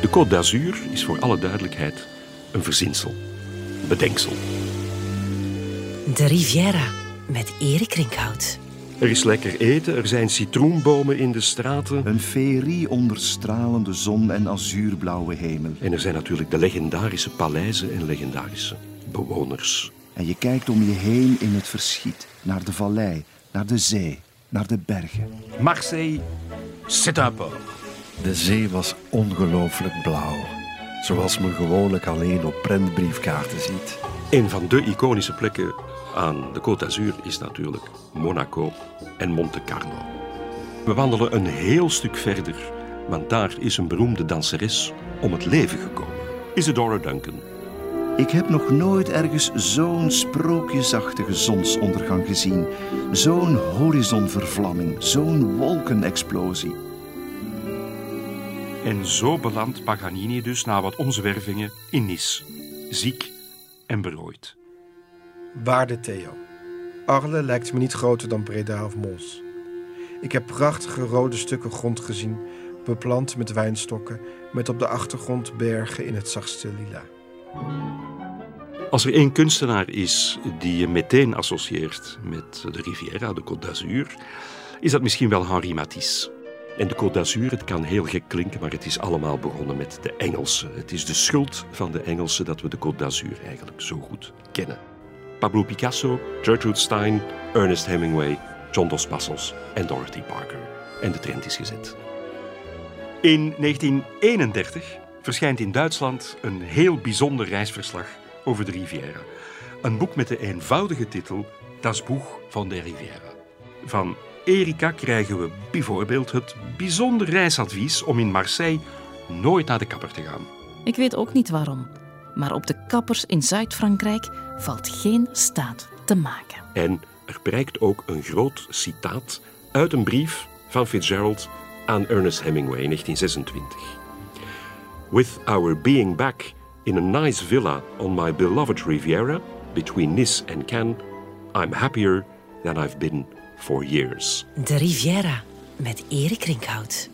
De Côte d'Azur is voor alle duidelijkheid een verzinsel, een bedenksel. De Riviera met Erik Rinkhout. Er is lekker eten, er zijn citroenbomen in de straten. Een feerie onder stralende zon en azuurblauwe hemel. En er zijn natuurlijk de legendarische paleizen en legendarische bewoners. En je kijkt om je heen in het verschiet, naar de vallei, naar de zee, naar de bergen. Marseille, c'est un port. De zee was ongelooflijk blauw. Zoals men gewoonlijk alleen op prentbriefkaarten ziet. Een van de iconische plekken aan de Côte d'Azur is natuurlijk Monaco en Monte Carlo. We wandelen een heel stuk verder, want daar is een beroemde danseres om het leven gekomen. Isadora Duncan. Ik heb nog nooit ergens zo'n sprookjesachtige zonsondergang gezien. Zo'n horizonvervlamming, zo'n wolkenexplosie. En zo belandt Paganini dus na wat omzwervingen in Nice. Ziek en berooid. Waarde Theo. Arles lijkt me niet groter dan Breda of Mons. Ik heb prachtige rode stukken grond gezien, beplant met wijnstokken, met op de achtergrond bergen in het zachtste lila. Als er één kunstenaar is die je meteen associeert met de Riviera, de Côte d'Azur, is dat misschien wel Henri Matisse. En de Côte d'Azur, het kan heel gek klinken, maar het is allemaal begonnen met de Engelsen. Het is de schuld van de Engelsen dat we de Côte d'Azur eigenlijk zo goed kennen. Pablo Picasso, Gertrude Stein, Ernest Hemingway, John Dos Passos en Dorothy Parker. En de trend is gezet. In 1931 verschijnt in Duitsland een heel bijzonder reisverslag over de Riviera. Een boek met de eenvoudige titel Das Buch van der Riviera. Van Erika krijgen we bijvoorbeeld het bijzonder reisadvies om in Marseille nooit naar de kapper te gaan. Ik weet ook niet waarom, maar op de kappers in Zuid-Frankrijk valt geen staat te maken. En er prijkt ook een groot citaat uit een brief van Fitzgerald aan Ernest Hemingway in 1926. With our being back in a nice villa on my beloved Riviera between Nice and Cannes, I'm happier than I've been for years. De Riviera met Erik Rinkhout.